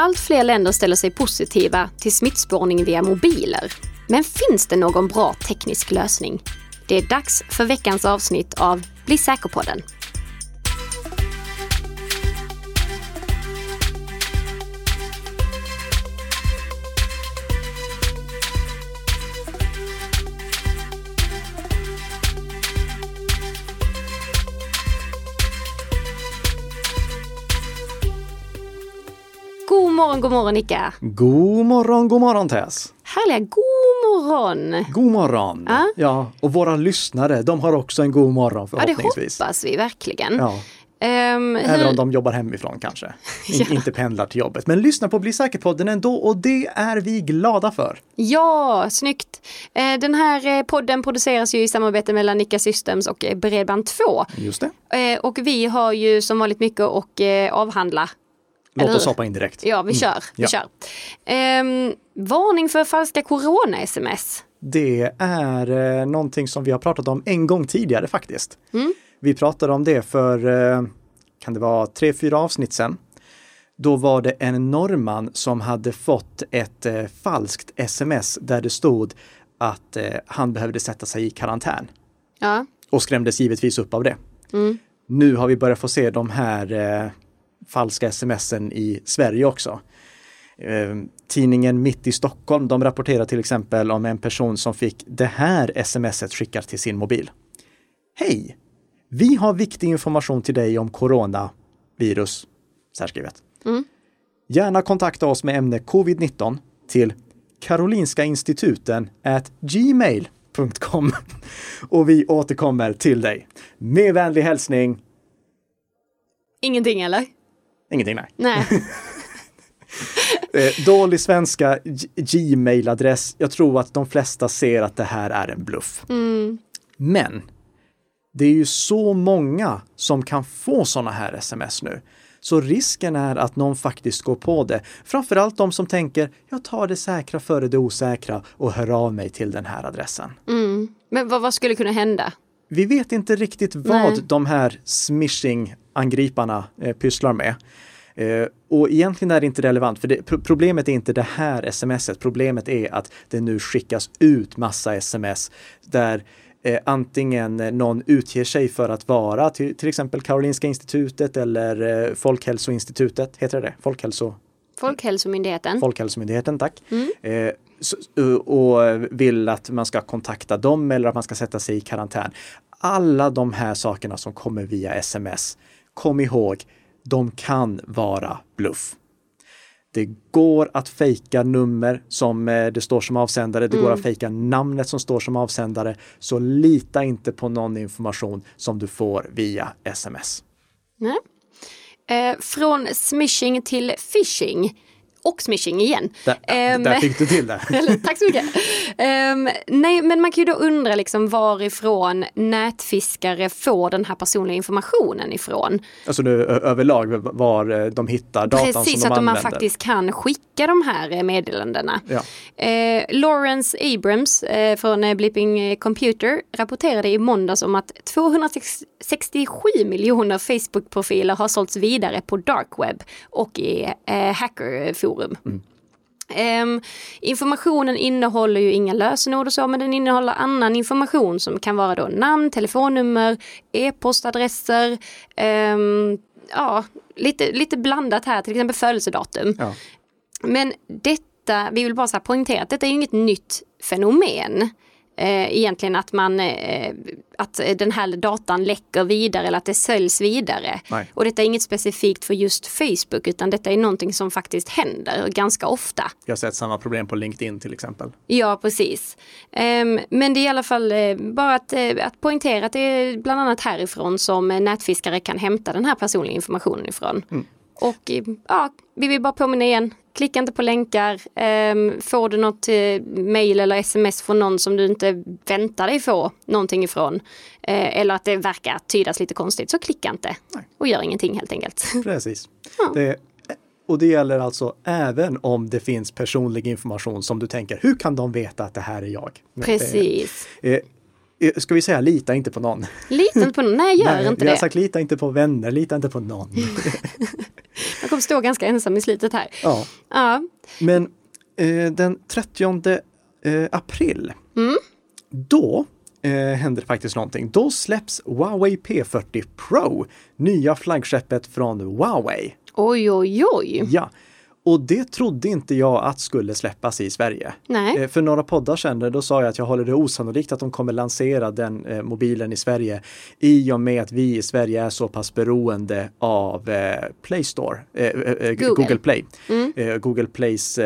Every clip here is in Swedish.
allt fler länder ställer sig positiva till smittspårning via mobiler. Men finns det någon bra teknisk lösning? Det är dags för veckans avsnitt av Bli säker-podden. Morgon, god morgon Nicka! God morgon, god morgon Tess! Härliga god morgon! God morgon! Ja. ja, och våra lyssnare, de har också en god morgon Ja, det förhoppningsvis. hoppas vi verkligen. Ja, Ehm, även hur- om de jobbar hemifrån kanske. Ja. Inte pendlar till jobbet. Men lyssna på Bli säker-podden ändå och det är vi glada för. Ja, snyggt! Eh, Den här eh, podden produceras ju i samarbete mellan Nicka Systems och eh, Bredband2. Just det. Och vi har ju som vanligt mycket att avhandla. Låt Eller oss hoppa in direkt. Ja, vi kör. Vi Ja. kör. Ehm, varning för falska corona-sms. Det är eh, någonting som vi har pratat om en gång tidigare faktiskt. Mm. Vi pratade om det för, eh, kan det vara tre, fyra avsnitt sedan. Då var det en norrman som hade fått ett eh, falskt sms där det stod att eh, han behövde sätta sig i karantän Ja. och skrämdes givetvis upp av det. Mm. Nu har vi börjat få se de här eh, falska smsen i Sverige också. Eh, tidningen Mitt i Stockholm, de rapporterar till exempel om en person som fick det här smset skickat till sin mobil. Hej! Vi har viktig information till dig om coronavirus, särskrivet. Mm. Gärna kontakta oss med ämne covid-19 till Karolinska instituten at gmail.com och vi återkommer till dig. Med vänlig hälsning, Ingenting eller? Ingenting nej. Nej. Eh, dålig svenska Gmail-adress. Jag tror att de flesta ser att det här är en bluff. Mm. Men det är ju så många som kan få sådana här sms nu. Så risken är att någon faktiskt går på det. Framförallt de som tänker, jag tar det säkra före det osäkra och hör av mig till den här adressen. Mm. Men vad, vad skulle kunna hända? Vi vet inte riktigt vad Nej. de här smishing-angriparna eh, pysslar med. Eh, och egentligen är det inte relevant, för det, pro- problemet är inte det här smset. Problemet är att det nu skickas ut massa sms där eh, antingen eh, någon utger sig för att vara till, till exempel Karolinska institutet eller eh, Folkhälsoinstitutet, heter det det? Folkhälso... Folkhälsomyndigheten? Folkhälsomyndigheten, tack. Mm. Eh, och vill att man ska kontakta dem eller att man ska sätta sig i karantän. Alla de här sakerna som kommer via sms, kom ihåg, de kan vara bluff. Det går att fejka nummer som eh, det står som avsändare. Det går att fejka namnet som står som avsändare. Så lita inte på någon information som du får via sms. Nej. Eh, från smishing till phishing. Och smishing igen. Där, Ehm, där fick du till det. Tack så mycket. Ehm, nej, men man kan ju då undra liksom varifrån nätfiskare får den här personliga informationen ifrån. Alltså nu överlag var eh, de hittar datan Precis, som så de att man använder. faktiskt kan skicka de här eh, meddelandena. Ja. Eh, Lawrence Abrams eh, från Blipping Computer rapporterade i måndags om att 267 miljoner Facebook-profiler har sålts vidare på dark web och i eh, hackerforum. Ehm, informationen innehåller ju inga lösenord och så, men den innehåller annan information som kan vara då namn, telefonnummer, e-postadresser, ehm, ja, lite, lite blandat här, till exempel födelsedatum. Ja. Men detta, vi vill bara så poängtera att detta är inget nytt fenomen. Eh, egentligen att man, eh, att den här datan läcker vidare eller att det säljs vidare. Nej. Och detta är inget specifikt för just Facebook utan detta är någonting som faktiskt händer ganska ofta. Jag har sett samma problem på LinkedIn till exempel. Ja, precis. Ehm, men det är i alla fall eh, bara att, eh, att poängtera att det är bland annat härifrån som nätfiskare kan hämta den här personliga informationen ifrån. Och eh, ja, vi vill bara påminna igen, klicka inte på länkar. Ehm, får du något eh, mail eller sms från någon som du inte väntar dig få någonting ifrån eh, eller att det verkar tydas lite konstigt så klicka inte Nej. och gör ingenting helt enkelt. Precis. Ja. Det, och det gäller alltså även om det finns personlig information som du tänker, hur kan de veta att det här är jag? Men Precis. Det, eh, ska vi säga lita inte på någon? Lita inte på någon, nej gör Nej, inte vi har det. sagt lita inte på vänner, lita inte på någon. Man kommer stå ganska ensam i slutet här. Ja. Ja. Men eh, den 30 eh, april, Mm. då eh, händer det faktiskt någonting. Då släpps Huawei P40 Pro, nya flaggskeppet från Huawei. Oj, oj, oj. Ja, och det trodde inte jag att skulle släppas i Sverige. Nej. Eh, För några poddar sedan då sa jag att jag håller det osannolikt att de kommer lansera den eh, mobilen i Sverige i och med att vi i Sverige är så pass beroende av eh, Play Store, eh, eh, eh, Google. Google. Play. Mm. Google Plays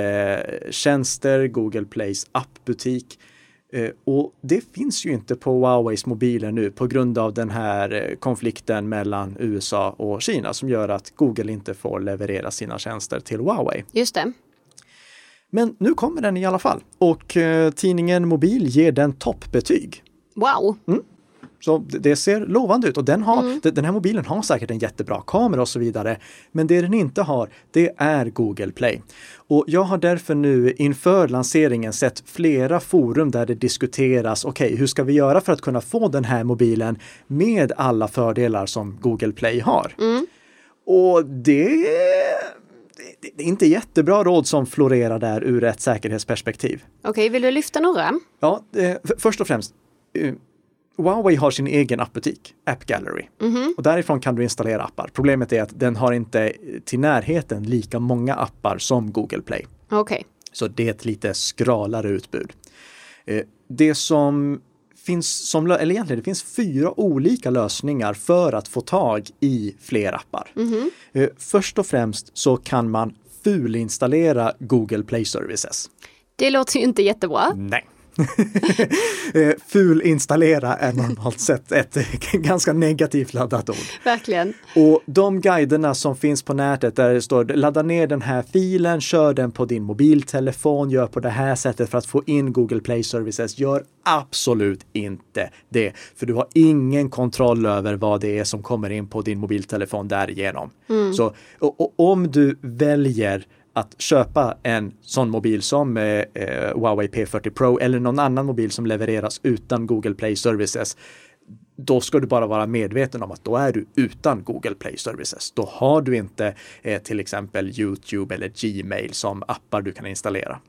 tjänster, Google Plays appbutik. Eh, och det finns ju inte på Huaweis mobiler nu på grund av den här eh, konflikten mellan USA och Kina som gör att Google inte får leverera sina tjänster till Huawei. Just det. Men nu kommer den i alla fall och eh, tidningen Mobil ger den toppbetyg. Wow. Så det- ser lovande ut och den, har, de- den här mobilen har säkert en jättebra kamera och så vidare. Men det den inte har, det är Google Play. Och jag har därför nu inför lanseringen sett flera forum där det diskuteras, okej, hur ska vi göra för att kunna få den här mobilen med alla fördelar som Google Play har? Och det, det, är inte jättebra råd som florerar där ur ett säkerhetsperspektiv. Okej, vill du lyfta några? Ja, eh, först och främst. Huawei har sin egen appbutik, App Gallery. Och därifrån kan du installera appar. Problemet är att den har inte till närheten lika många appar som Google Play. Okej. Så det är ett lite skralare utbud. Eh, Det som finns, som, eller egentligen det finns fyra olika lösningar för att få tag i fler appar. Eh, Först och främst så kan man fulinstallera Google Play Services. Det låter ju inte jättebra. Nej. Eh, Fulinstallera är normalt sett ett ganska negativt laddat ord. Verkligen. Och de guiderna som finns på nätet där det står ladda ner den här filen, kör den på din mobiltelefon, gör på det här sättet för att få in Google Play Services. Gör absolut inte det, för du har ingen kontroll över vad det är som kommer in på din mobiltelefon därigenom. Så och, och om du väljer att köpa en sån mobil som eh, Huawei P40 Pro eller någon annan mobil som levereras utan Google Play Services då ska du bara vara medveten om att då är du utan Google Play Services. Då har du inte eh, till exempel Youtube eller Gmail som appar du kan installera.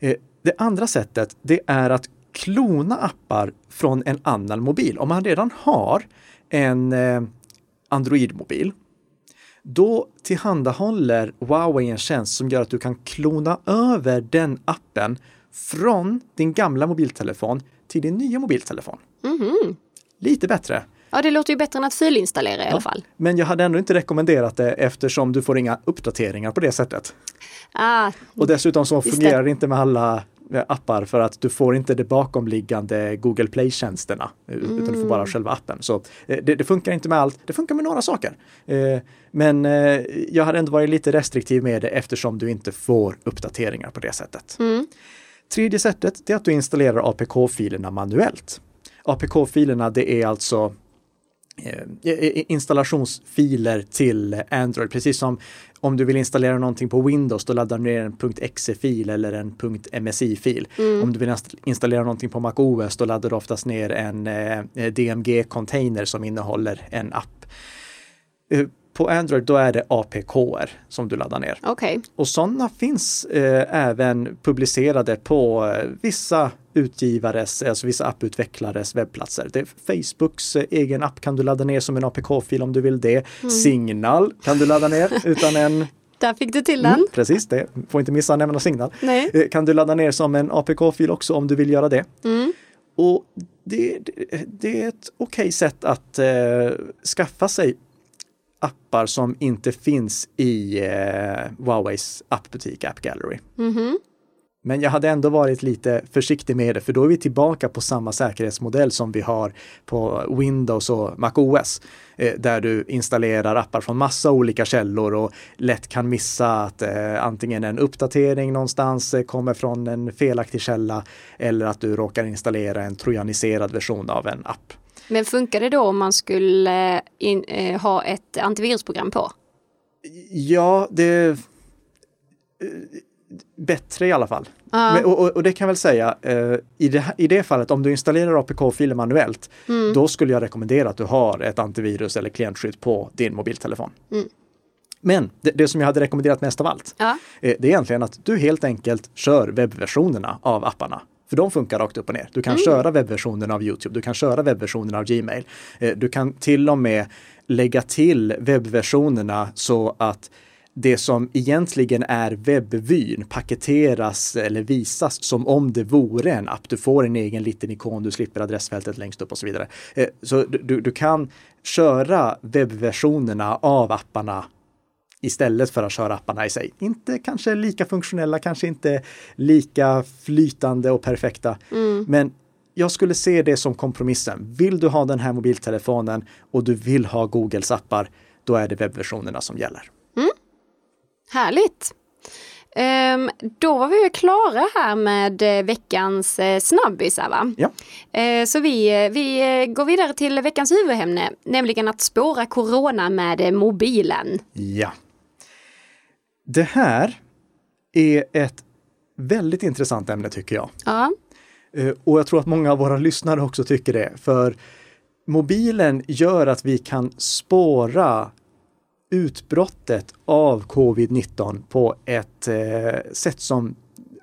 Eh, det andra sättet, det är att klona appar från en annan mobil. Om man redan har en eh, Android-mobil, då tillhandahåller Huawei en tjänst som gör att du kan klona över den appen från din gamla mobiltelefon till din nya mobiltelefon. Lite bättre. Ja, det låter ju bättre än att filinstallera i alla fall. Men jag hade ändå inte rekommenderat det eftersom du får inga uppdateringar på det sättet. Ah, Och dessutom så fungerar det inte med alla appar för att du får inte det bakomliggande Google Play-tjänsterna eh, utan du får bara själva appen. Så eh, det, det funkar inte med allt. Det funkar med några saker. Eh, Men eh, jag hade ändå varit lite restriktiv med det eftersom du inte får uppdateringar på det sättet. Tredje sättet är att du installerar APK-filerna manuellt. APK-filerna det är alltså eh, eh, installationsfiler till Android, precis som om du vill installera någonting på Windows, då laddar du ner en .exe-fil eller en .msi-fil. Om du vill inst- installera någonting på MacOS, då laddar du oftast ner en eh, DMG-container som innehåller en app. Eh, På Android då är det APK-er som du laddar ner. okej. Och sådana finns eh, även publicerade på eh, vissa utgivares, alltså vissa apputvecklares webbplatser. Det Facebooks eh, egen app kan du ladda ner som en APK-fil om du vill det. Signal kan du ladda ner utan en Där fick du till den. Mm, precis, det får inte missa att nämna Signal. Nej. Eh, Kan du ladda ner som en APK-fil också om du vill göra det. Och det, det, det är ett okej sätt att eh, skaffa sig appar som inte finns i eh, Huaweis appbutik, App Gallery. Men jag hade ändå varit lite försiktig med det, för då är vi tillbaka på samma säkerhetsmodell som vi har på Windows och MacOS, eh, där du installerar appar från massa olika källor och lätt kan missa att eh, antingen en uppdatering någonstans eh, kommer från en felaktig källa eller att du råkar installera en trojaniserad version av en app. Men funkar det då om man skulle in, eh, ha ett antivirusprogram på? Ja, det... Bättre i alla fall. Men, och, och, det kan jag väl säga, eh, i, det, i det fallet, om du installerar APK-filer manuellt, då skulle jag rekommendera att du har ett antivirus eller klientskydd på din mobiltelefon. Men det, det, som jag hade rekommenderat mest av allt, Ja. eh, det är egentligen att du helt enkelt kör webbversionerna av apparna. För de funkar rakt upp och ner. Du kan köra webbversionen av Youtube, du kan köra webbversionen av Gmail. Eh, Du kan till och med lägga till webbversionerna så att det som egentligen är webbvyn paketeras eller visas som om det vore en app. Du får en egen liten ikon, du slipper adressfältet längst upp och så vidare. Eh, Så du, du- kan köra webbversionerna av apparna istället för att köra apparna i sig. Inte kanske lika funktionella, kanske inte lika flytande och perfekta. Men jag skulle se det som kompromissen. Vill du ha den här mobiltelefonen och du vill ha Googles appar, då är det webbversionerna som gäller. Härligt! Ehm, då var vi klara här med eh, veckans eh, snabbisar va? Ja. Eh, så vi, eh, vi går vidare till veckans huvudämne, nämligen att spåra corona med mobilen. Ja. Det här är ett väldigt intressant ämne tycker jag. Ja, Eh, Och jag tror att många av våra lyssnare också tycker det. För mobilen gör att vi kan spåra utbrottet av covid-19 på ett eh, sätt som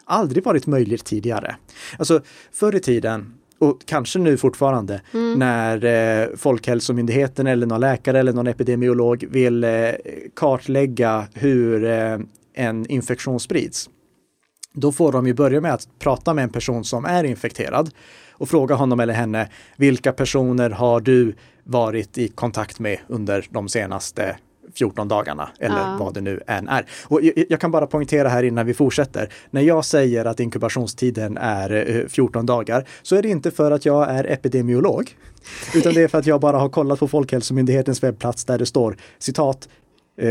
aldrig varit möjligt tidigare. Alltså förr i tiden och kanske nu fortfarande när eh, Folkhälsomyndigheten eller någon läkare eller någon epidemiolog vill eh, kartlägga hur eh, en infektion sprids. Då får de ju börja med att prata med en person som är infekterad och fråga honom eller henne vilka personer har du varit i kontakt med under de senaste 14 dagarna eller Ja. vad det nu än är. Och jag, kan bara poängtera här innan vi fortsätter. När jag säger att inkubationstiden är eh, 14 dagar så är det inte för att jag är epidemiolog, utan det är för att jag bara har kollat på Folkhälsomyndighetens webbplats där det står citat eh,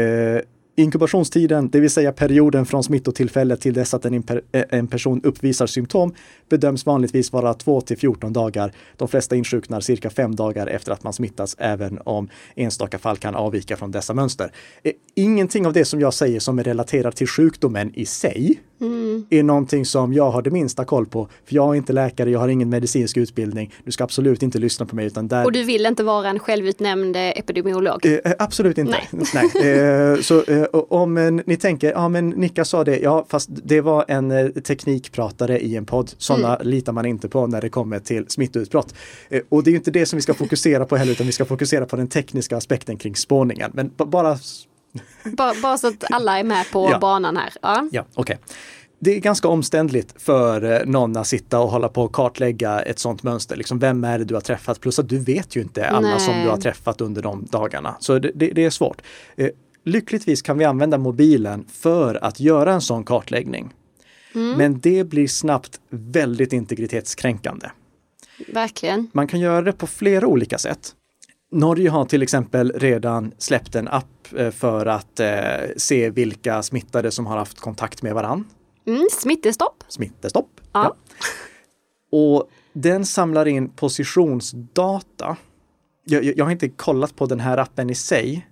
Inkubationstiden, det vill säga perioden från smittotillfället till dess att en, eh, en person uppvisar symptom, bedöms vanligtvis vara 2 till 14 dagar. De flesta insjuknar cirka 5 dagar efter att man smittats, även om enstaka fall kan avvika från dessa mönster. Eh, ingenting av det som jag säger som är relaterat till sjukdomen i sig är någonting som jag har det minsta koll på. För jag är inte läkare, jag har ingen medicinsk utbildning. Du ska absolut inte lyssna på mig, utan där och du vill inte vara en självutnämnd eh, epidemiolog? Eh, absolut inte. Nej. Eh, så eh, om eh, ni tänker, ja men Nicka sa det, ja fast det var en eh, teknikpratare i en podd. Sådana litar man inte på när det kommer till smittoutbrott. Eh, och det är inte det som vi ska fokusera på heller, utan vi ska fokusera på den tekniska aspekten kring spårningen. Men bara Bara, bara så att alla är med på Ja. banan här. Ja. Ja, okej. Det är ganska omständligt för eh, någon att sitta och hålla på och kartlägga ett sånt mönster. Liksom, vem är det du har träffat? Plus att du vet ju inte alla Nej. som du har träffat under de dagarna. Så det, det, det är svårt. Eh, lyckligtvis kan vi använda mobilen för att göra en sån kartläggning. Men det blir snabbt väldigt integritetskränkande. Verkligen. Man kan göra det på flera olika sätt. Norge har till exempel redan släppt en app eh, för att eh, se vilka smittade som har haft kontakt med varann. Mm, smittestopp. Smittestopp. Ja. Och den samlar in positionsdata. Jag, jag, jag har inte kollat på den här appen i sig.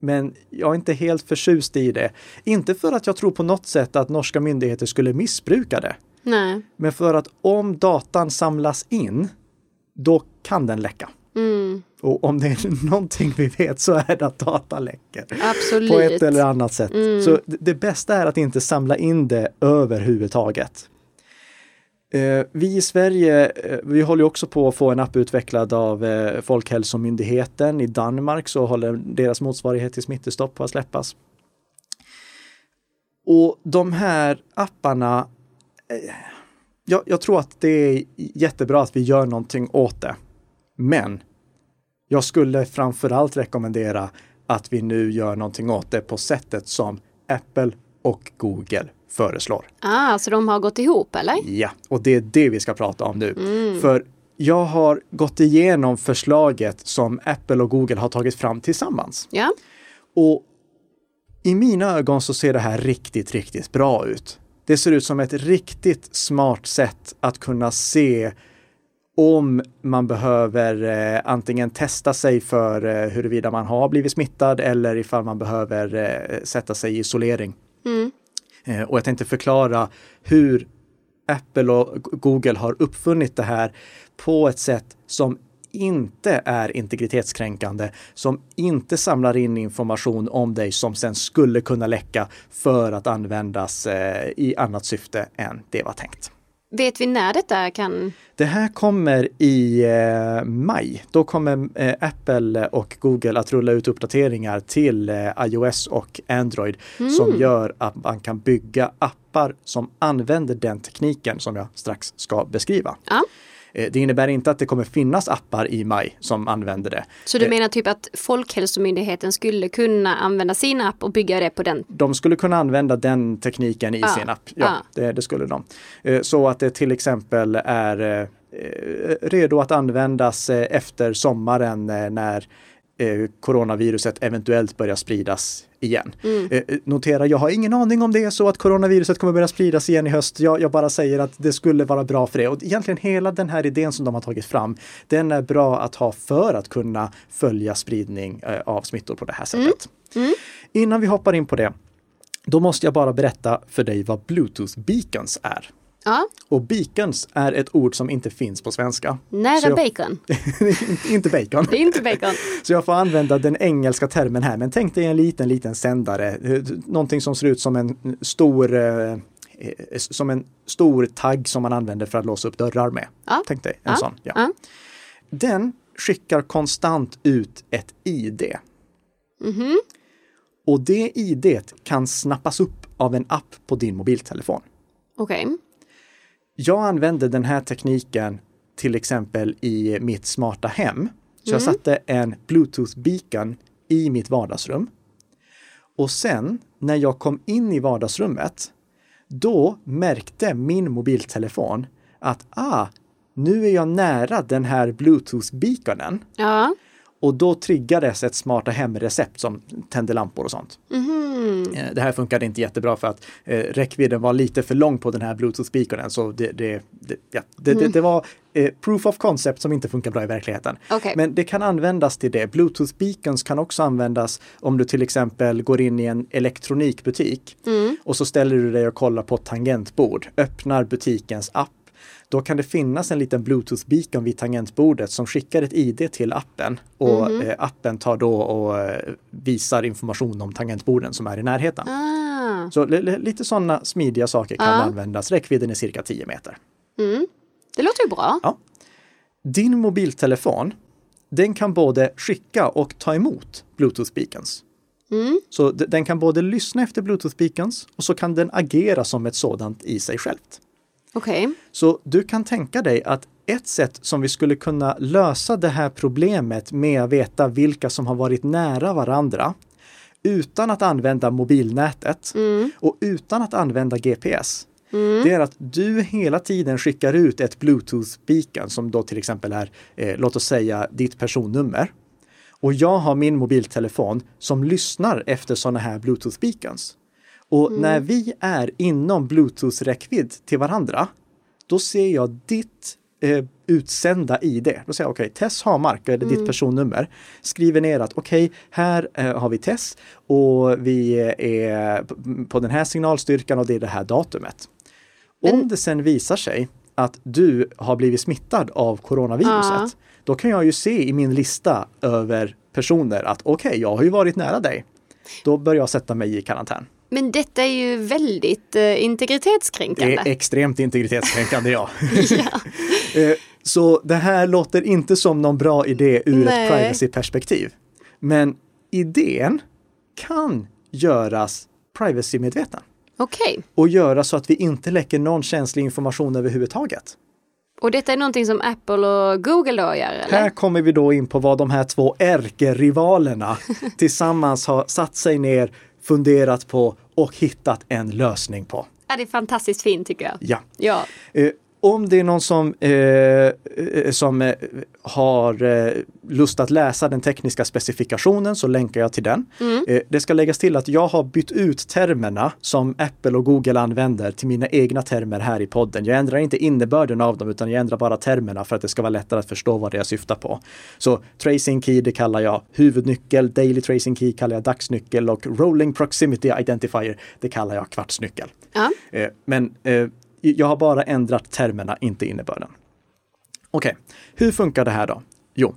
Men jag är inte helt förtjust i det. Inte för att jag tror på något sätt att norska myndigheter skulle missbruka det. Nej. Men för att om datan samlas in, då kan den läcka. Mm, Och om det är någonting vi vet så är det att data läcker. absolut. På ett eller annat sätt. Så det, bästa är att inte samla in det överhuvudtaget. Eh, vi i Sverige, eh, vi håller också på att få en app utvecklad av eh, Folkhälsomyndigheten. I Danmark så håller deras motsvarighet till smittestopp på att släppas. Och de här apparna, jag, jag tror att det är jättebra att vi gör någonting åt det. Men jag skulle framförallt rekommendera att vi nu gör någonting åt det på sättet som Apple och Google föreslår. Ah, så de har gått ihop eller? Ja, och det är det vi ska prata om nu. För jag har gått igenom förslaget som Apple och Google har tagit fram tillsammans. Ja. Och i mina ögon så ser det här riktigt, riktigt bra ut. Det ser ut som ett riktigt smart sätt att kunna se om man behöver eh, antingen testa sig för eh, huruvida man har blivit smittad eller ifall man behöver eh, sätta sig i isolering. Mm. Eh, och jag tänkte förklara hur Apple och Google har uppfunnit det här på ett sätt som inte är integritetskränkande, som inte samlar in information om dig som sen skulle kunna läcka för att användas eh, i annat syfte än det var tänkt. Vet vi när detta kan? Det här kommer i eh, maj. Då kommer eh, Apple och Google att rulla ut uppdateringar till eh, iOS och Android mm. som gör att man kan bygga appar som använder den tekniken som jag strax ska beskriva. Ja. Eh, det innebär inte att det kommer finnas appar i maj som använder det. Så du eh, menar typ att Folkhälsomyndigheten skulle kunna använda sin app och bygga det på den? De skulle kunna använda den tekniken i ja. sin app. Ja, ja. Det, det, skulle de. Eh, så att det till exempel är redo att användas efter sommaren när eh, coronaviruset eventuellt börjar spridas igen. Mm. Eh, eh, notera, jag har ingen aning om det är så att coronaviruset kommer börja spridas igen i höst. Jag, jag, bara säger att det skulle vara bra för det. Och egentligen hela den här idén som de har tagit fram, den är bra att ha för att kunna följa spridning eh, av smittor på det här sättet. Mm. Mm. Innan vi hoppar in på det, då måste jag bara berätta för dig vad Bluetooth beacons är. Ja. Och beacons är ett ord som inte finns på svenska. Nära jag... bacon. inte bacon. Det är inte bacon. Så jag får använda den engelska termen här. Men tänk dig en liten, liten sändare. Någonting som ser ut som en stor eh, som en stor tagg som man använder för att låsa upp dörrar med. Ja. Tänk dig en ja. sån. Ja. Den skickar konstant ut ett ID. Mm -hmm. Och det ID kan snappas upp av en app på din mobiltelefon. Okej. Okay. Jag använde den här tekniken till exempel i mitt smarta hem. Så jag mm. satte en Bluetooth beacon i mitt vardagsrum. Och sen när jag kom in i vardagsrummet, då märkte min mobiltelefon att ah, nu är jag nära den här Bluetooth-beaconen. Ja. Och då triggades ett smarta hemrecept som tände lampor och sånt. Mm. Det här funkade inte jättebra för att eh, räckvidden var lite för lång på den här Bluetooth-speakern. Så det, det, det, ja, det, mm. det, var eh, proof of concept som inte funkar bra i verkligheten. Okay. Men det kan användas till det. Bluetooth-beacons kan också användas om du till exempel går in i en elektronikbutik mm. och så ställer du dig och kollar på ett tangentbord, öppnar butikens app då kan det finnas en liten Bluetooth-beacon vid tangentbordet som skickar ett ID till appen och mm. eh, appen tar då och eh, visar information om tangentborden som är i närheten. Ah. Så lite sådana smidiga saker kan ah. användas. Räckvidden är cirka 10 meter. Mm. Det låter ju bra. Ja. Din mobiltelefon, den kan både skicka och ta emot Bluetooth-beacons. Mm. Så den kan både lyssna efter Bluetooth-beacons och så kan den agera som ett sådant i sig självt. Okay. Så du kan tänka dig att ett sätt som vi skulle kunna lösa det här problemet med att veta vilka som har varit nära varandra utan att använda mobilnätet mm. och utan att använda GPS. Mm. Det är att du hela tiden skickar ut ett Bluetooth-beacon som då till exempel är, eh, låt oss säga, ditt personnummer. Och jag har min mobiltelefon som lyssnar efter sådana här Bluetooth-beacons. Och mm. när vi är inom Bluetooth-räckvidd till varandra, då ser jag ditt eh, utsända ID. Då säger jag okej, okay, Tess Hamark, är det mm. ditt personnummer. Skriver ner att okej, okay, här eh, har vi Tess och vi är på den här signalstyrkan och det är det här datumet. Men... Om det sen visar sig att du har blivit smittad av coronaviruset, ja. då kan jag ju se i min lista över personer att okej, okay, jag har ju varit nära dig. Då börjar jag sätta mig i karantän. Men detta är ju väldigt eh, integritetskränkande. Det är extremt integritetskränkande, ja. ja. Eh, så det här låter inte som någon bra idé ur Nej. ett privacy-perspektiv. Men idén kan göras privacy-medveten. Okej. Okay. Och göra så att vi inte läcker någon känslig information överhuvudtaget. Och detta är någonting som Apple och Google då gör? Eller? Här kommer vi då in på vad de här två ärkerivalerna tillsammans har satt sig ner funderat på och hittat en lösning på. Ja, det är fantastiskt fint tycker jag. Ja. ja. Om det är någon som, eh, eh, som eh, har eh, lust att läsa den tekniska specifikationen så länkar jag till den. Mm. Eh, det ska läggas till att jag har bytt ut termerna som Apple och Google använder till mina egna termer här i podden. Jag ändrar inte innebörden av dem utan jag ändrar bara termerna för att det ska vara lättare att förstå vad det jag syftar på. Så tracing key, det kallar jag huvudnyckel, daily tracing key kallar jag dagsnyckel och rolling proximity identifier, det kallar jag kvartsnyckel. Eh, men jag har bara ändrat termerna, inte innebörden. Okej, okay. hur funkar det här då? Jo,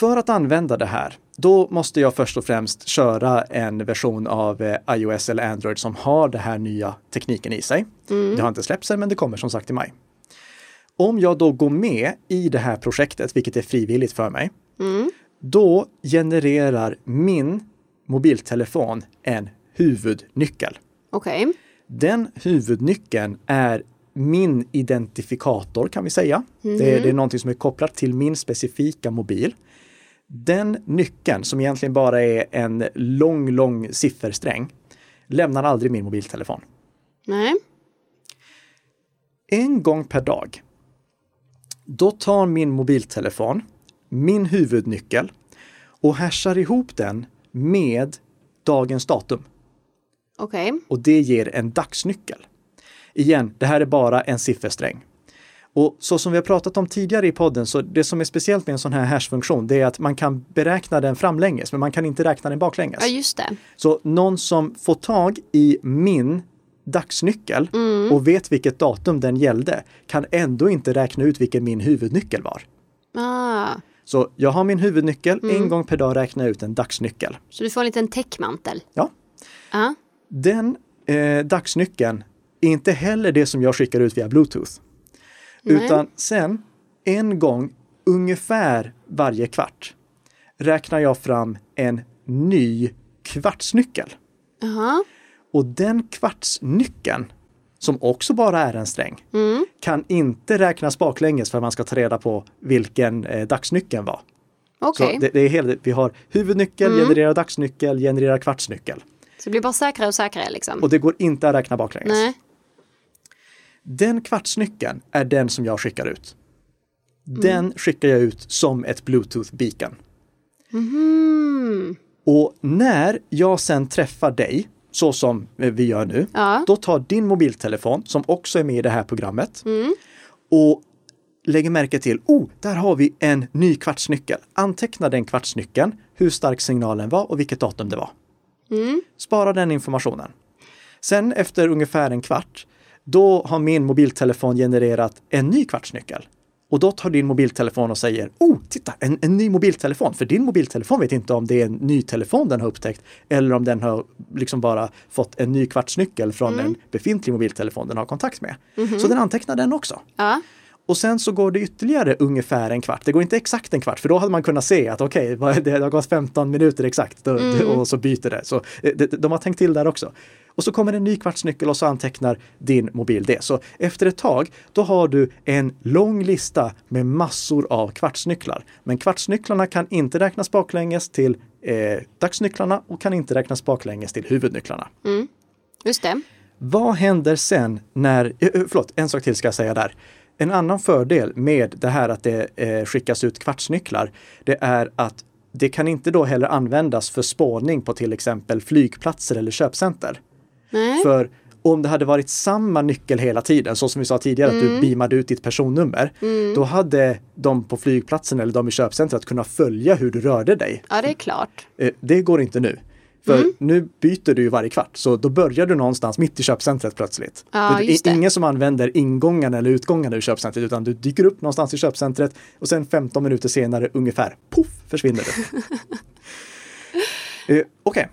för att använda det här, då måste jag först och främst köra en version av eh, iOS eller Android som har den här nya tekniken i sig. Det har inte släppts än, men det kommer som sagt i maj. Om jag då går med i det här projektet, vilket är frivilligt för mig, då genererar min mobiltelefon en huvudnyckel. Okej. Den huvudnyckeln är min identifikator kan vi säga. Det, är, det är någonting som är kopplat till min specifika mobil. Den nyckeln, som egentligen bara är en lång, lång siffersträng, lämnar aldrig min mobiltelefon. Nej. En gång per dag, då tar min mobiltelefon min huvudnyckel och hashar ihop den med dagens datum. Okej. och det ger en dagsnyckel. Igen, det här är bara en siffersträng. Och så som vi har pratat om tidigare i podden, så det som är speciellt med en sån här hash-funktion, det är att man kan beräkna den framlänges, men man kan inte räkna den baklänges. Ja, just det. Så någon som får tag i min dagsnyckel och vet vilket datum den gällde, kan ändå inte räkna ut vilken min huvudnyckel var. Ah. Så jag har min huvudnyckel, en gång per dag räknar jag ut en dagsnyckel. Så du får en liten täckmantel. Ja, Ja. Den eh, dagsnyckeln är inte heller det som jag skickar ut via Bluetooth. Nej. Utan sen en gång ungefär varje kvart räknar jag fram en ny kvartsnyckel. Jaha. Och den kvartsnyckeln, som också bara är en sträng, Mm. kan inte räknas baklänges för att man ska ta reda på vilken eh, dagsnyckeln var. Mm. Så det, det är hela, vi har huvudnyckel, generera dagsnyckel, generera kvartsnyckel. Så det blir bara säkrare och säkrare liksom. Och det går inte att räkna baklänges. Nej. Den kvartsnyckeln är den som jag skickar ut. Mm. Den skickar jag ut som ett Bluetooth beacon. Mm. Och när jag sen träffar dig, så som eh, vi gör nu, Ja. då tar din mobiltelefon, som också är med i det här programmet, Mm. och lägger märke till, oh, där har vi en ny kvartsnyckel. Anteckna den kvartsnyckeln, hur stark signalen var och vilket datum det var. Mm. Spara den informationen. Sen efter ungefär en kvart, då har min mobiltelefon genererat en ny kvartsnyckel. Och då tar din mobiltelefon och säger, oh, titta, en, en ny mobiltelefon. För din mobiltelefon vet inte om det är en ny telefon den har upptäckt eller om den har liksom bara fått en ny kvartsnyckel från en befintlig mobiltelefon den har kontakt med. Så den antecknar den också. Ja. Och sen så går det ytterligare ungefär en kvart. Det går inte exakt en kvart, för då hade man kunnat se att okej, okay, det har gått 15 minuter exakt då, och så byter det. Så eh, de, har tänkt till där också. Och så kommer en ny kvartsnyckel och så antecknar din mobil det. Så efter ett tag, då har du en lång lista med massor av kvartsnycklar. Men kvartsnycklarna kan inte räknas baklänges till eh, dagsnycklarna och kan inte räknas baklänges till huvudnycklarna. Just det. Vad händer sen när, eh, eh, förlåt, en sak till ska jag säga där. En annan fördel med det här att det eh, skickas ut kvartsnycklar, det är att det kan inte då heller användas för spårning på till exempel flygplatser eller köpcenter. Nej. För om det hade varit samma nyckel hela tiden, så som vi sa tidigare, att du beamade ut ditt personnummer, då hade de på flygplatsen eller de i köpcentret kunnat följa hur du rörde dig. Ja, det är klart. Eh, Det går inte nu. För nu byter du ju varje kvart, så då börjar du någonstans mitt i köpcentret plötsligt. Ja, det är det. ingen som använder ingångarna eller utgångarna ur köpcentret, utan du dyker upp någonstans i köpcentret och sen 15 minuter senare ungefär, poff, försvinner du. eh, Okej.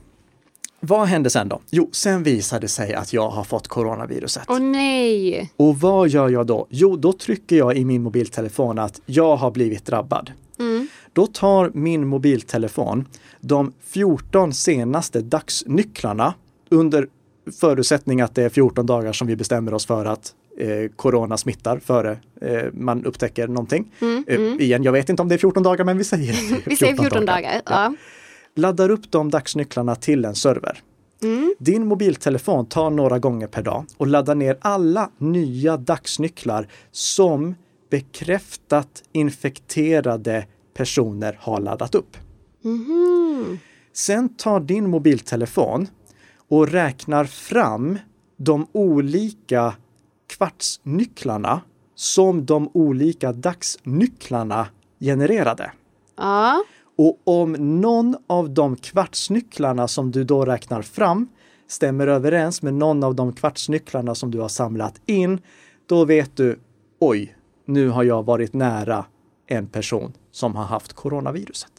Vad hände sen då? Jo, sen visade det sig att jag har fått coronaviruset. Åh nej. Och vad gör jag då? Jo, då trycker jag i min mobiltelefon att jag har blivit drabbad. Då tar min mobiltelefon de 14 senaste dagsnycklarna under förutsättning att det är 14 dagar som vi bestämmer oss för att eh, corona smittar före eh, man upptäcker någonting. Eh, igen, jag vet inte om det är 14 dagar, men vi säger Vi säger 14 dagar. Ja. laddar upp de dagsnycklarna till en server. Din mobiltelefon tar några gånger per dag och laddar ner alla nya dagsnycklar som bekräftat infekterade personer har laddat upp. Sen tar din mobiltelefon och räknar fram de olika kvartsnycklarna som de olika dagsnycklarna genererade. Ja. Och om någon av de kvartsnycklarna som du då räknar fram stämmer överens med någon av de kvartsnycklarna som du har samlat in, då vet du, oj, nu har jag varit nära en person som har haft coronaviruset.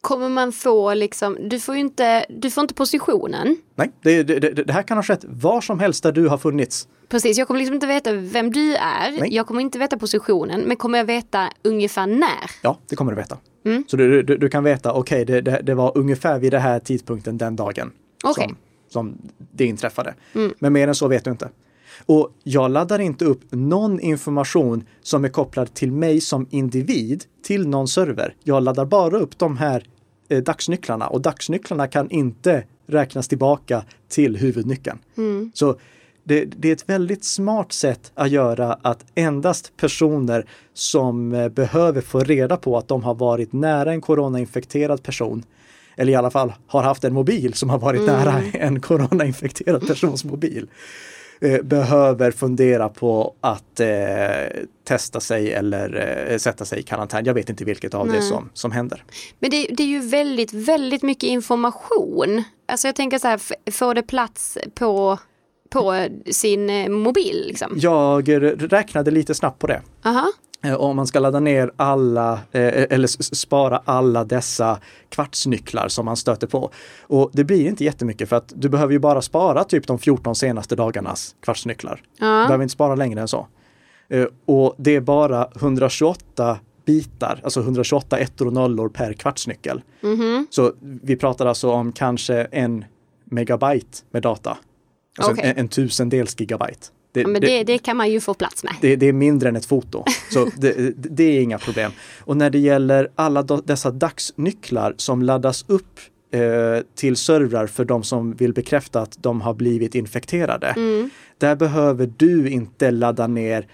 Kommer man få liksom, du får ju inte, du får inte positionen. Nej, det, det, det, här kan ha skett var som helst där du har funnits. Precis, jag kommer liksom inte veta vem du är. Nej. Jag kommer inte veta positionen, men kommer jag veta ungefär när? Ja, det kommer du veta. Mm. Så du, du, du kan veta, okej, det, det, det var ungefär vid den här tidpunkten den dagen Okej. som, som det inträffade. Mm. Men mer än så vet du inte. Och jag laddar inte upp någon information som är kopplad till mig som individ till någon server. Jag laddar bara upp de här eh, dagsnycklarna och dagsnycklarna kan inte räknas tillbaka till huvudnyckeln. Mm. Så det, det är ett väldigt smart sätt att göra att endast personer som eh, behöver få reda på att de har varit nära en coronainfekterad person eller i alla fall har haft en mobil som har varit nära en coronainfekterad persons mobil eh, behöver fundera på att eh, testa sig eller eh, sätta sig i karantän. Jag vet inte vilket av det Nej. som, som händer. Men det, det är ju väldigt, väldigt mycket information. Alltså jag tänker så här, får det plats på, på sin eh, mobil liksom? Jag räknade lite snabbt på det. Aha. Eh, Om man ska ladda ner alla eh, eller s- spara alla dessa kvartsnycklar som man stöter på. Och det blir inte jättemycket för att du behöver ju bara spara typ de 14 senaste dagarnas kvartsnycklar. Du Ja. behöver inte spara längre än så. Eh, Och det är bara 128 bitar, alltså 128 ettor och nollor per kvartsnyckel. Mhm. Så vi pratar alltså om kanske en megabyte med data. Alltså Okej. en, en tusendels gigabyte. Det, Ja, men det, det kan man ju få plats med. det, är mindre än ett foto, så det, är inga problem. Och när det gäller alla dessa dagsnycklar som laddas upp eh, till servrar för de som vill bekräfta att de har blivit infekterade. Mm. Där behöver du inte ladda ner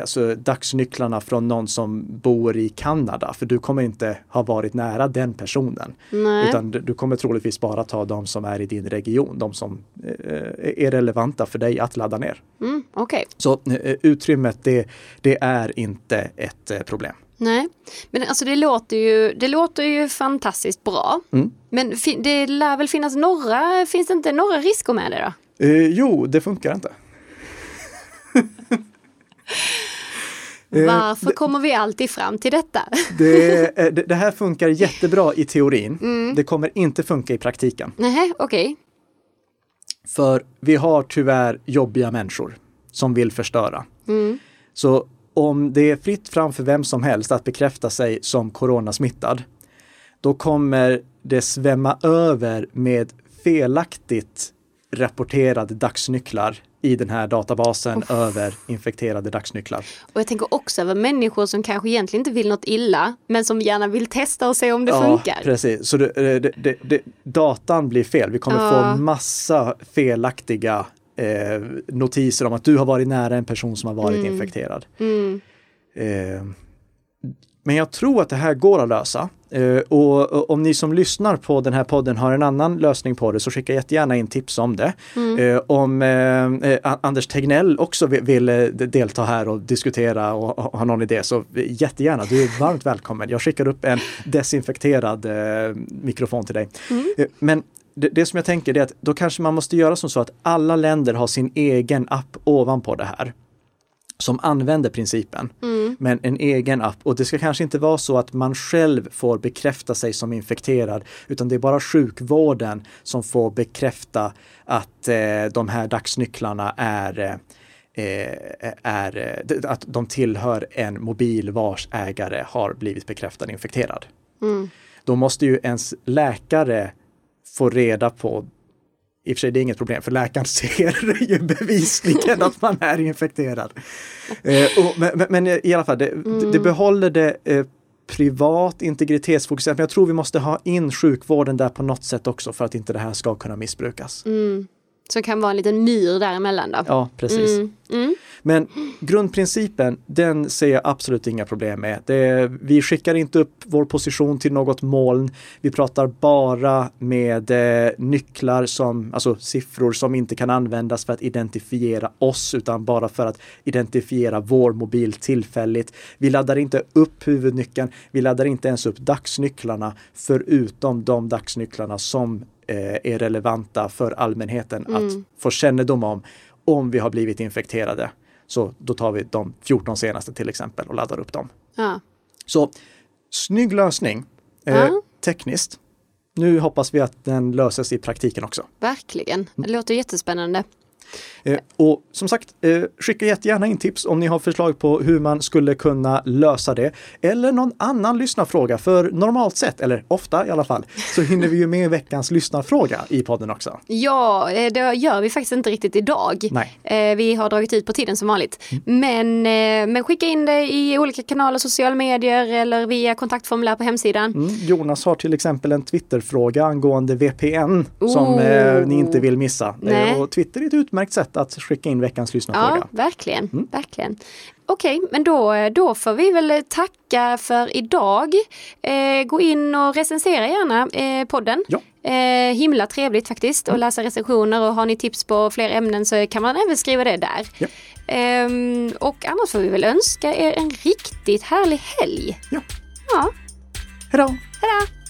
alltså, dagsnycklarna från någon som bor i Kanada, för du kommer inte ha varit nära den personen. Nej. Utan du, du kommer troligtvis bara ta de som är i din region, de som eh, är relevanta för dig att ladda ner. Mm, Okej. Så eh, utrymmet, det, det är inte ett eh, problem. Nej, men alltså det låter ju, det låter ju fantastiskt bra. Mm. Men det lär väl finnas några, finns det inte några risker med det då? Jo, det funkar inte. Eh, Varför kommer vi alltid fram till detta? Det, eh, det, det här funkar jättebra i teorin. Det kommer inte funka i praktiken. Nej, okej. För vi har tyvärr jobbiga människor som vill förstöra. Mm. Så om det är fritt fram för vem som helst att bekräfta sig som coronasmittad, då kommer det svämma över med felaktigt rapporterade dagsnycklar i den här databasen över infekterade dagsnycklar. Och jag tänker också över människor som kanske egentligen inte vill något illa, men som gärna vill testa och se om det funkar. precis. Så det, det, det, datan blir fel. Vi kommer Ja. få massa felaktiga eh, notiser om att du har varit nära en person som har varit infekterad. Mm. Eh, men jag tror att det här går att lösa. Eh, och, om ni som lyssnar på den här podden har en annan lösning på det så skicka jättegärna in tips om det. Eh, om eh, Anders Tegnell också vill, delta här och diskutera och, har någon idé så jättegärna, du är varmt välkommen. Jag skickar upp en desinfekterad mikrofon till dig. Eh, men det, det som jag tänker är att då kanske man måste göra som så att alla länder har sin egen app ovanpå det här som använder principen, men en egen app. Och det ska kanske inte vara så att man själv får bekräfta sig som infekterad, utan det är bara sjukvården som får bekräfta att eh, de här dagsnycklarna är eh, är eh, att de tillhör en mobil vars ägare har blivit bekräftad infekterad. Mm. Då måste ju ens läkare få reda på i och för sig det är inget problem för läkaren ser ju bevisligen att man är infekterad. Eh, och, men, men- men i alla fall, det, det behåller det eh, privat integritetsfokuserat. Men jag tror vi måste ha in sjukvården där på något sätt också för att inte det här ska kunna missbrukas. Mm. Som kan vara en liten myr däremellan då. Ja, precis. Mm. Mm. Men grundprincipen, den ser jag absolut inga problem med. Det, vi skickar inte upp vår position till något moln. Vi pratar bara med eh, nycklar som, alltså siffror som inte kan användas för att identifiera oss utan bara för att identifiera vår mobil tillfälligt. Vi laddar inte upp huvudnyckeln. Vi laddar inte ens upp dagsnycklarna förutom de dagsnycklarna som är relevanta för allmänheten att få kännedom om om vi har blivit infekterade. Så då tar vi de 14 senaste till exempel och laddar upp dem. Ja. Så snygg lösning eh, Ja. tekniskt. Nu hoppas vi att den löses i praktiken också. Verkligen. Det låter jättespännande. Eh, och som sagt, eh, skicka jättegärna in tips om ni har förslag på hur man skulle kunna lösa det. Eller någon annan lyssnarfråga, för normalt sett, eller ofta i alla fall, så hinner vi ju med veckans lyssnarfråga i podden också. Ja, eh, det gör vi faktiskt inte riktigt idag. Nej. Eh, Vi har dragit ut på tiden som vanligt. Men, eh, men skicka in det i olika kanaler, sociala medier eller via kontaktformulär på hemsidan. Mm, Jonas har till exempel en Twitterfråga angående VPN som Oh. eh, ni inte vill missa. Nej. Och Twitter är ett utmärkt sätt att skicka in veckans lyssnarfråga. Ja, verkligen. verkligen. Okej, men då, då får vi väl tacka för idag. Eh, gå in och recensera gärna eh, podden. Ja. Eh, himla trevligt faktiskt att läsa recensioner och har ni tips på fler ämnen så kan man även skriva det där. Ja. Ehm, och annars får vi väl önska er en riktigt härlig helg. Ja. Ja, Hej då! hejdå!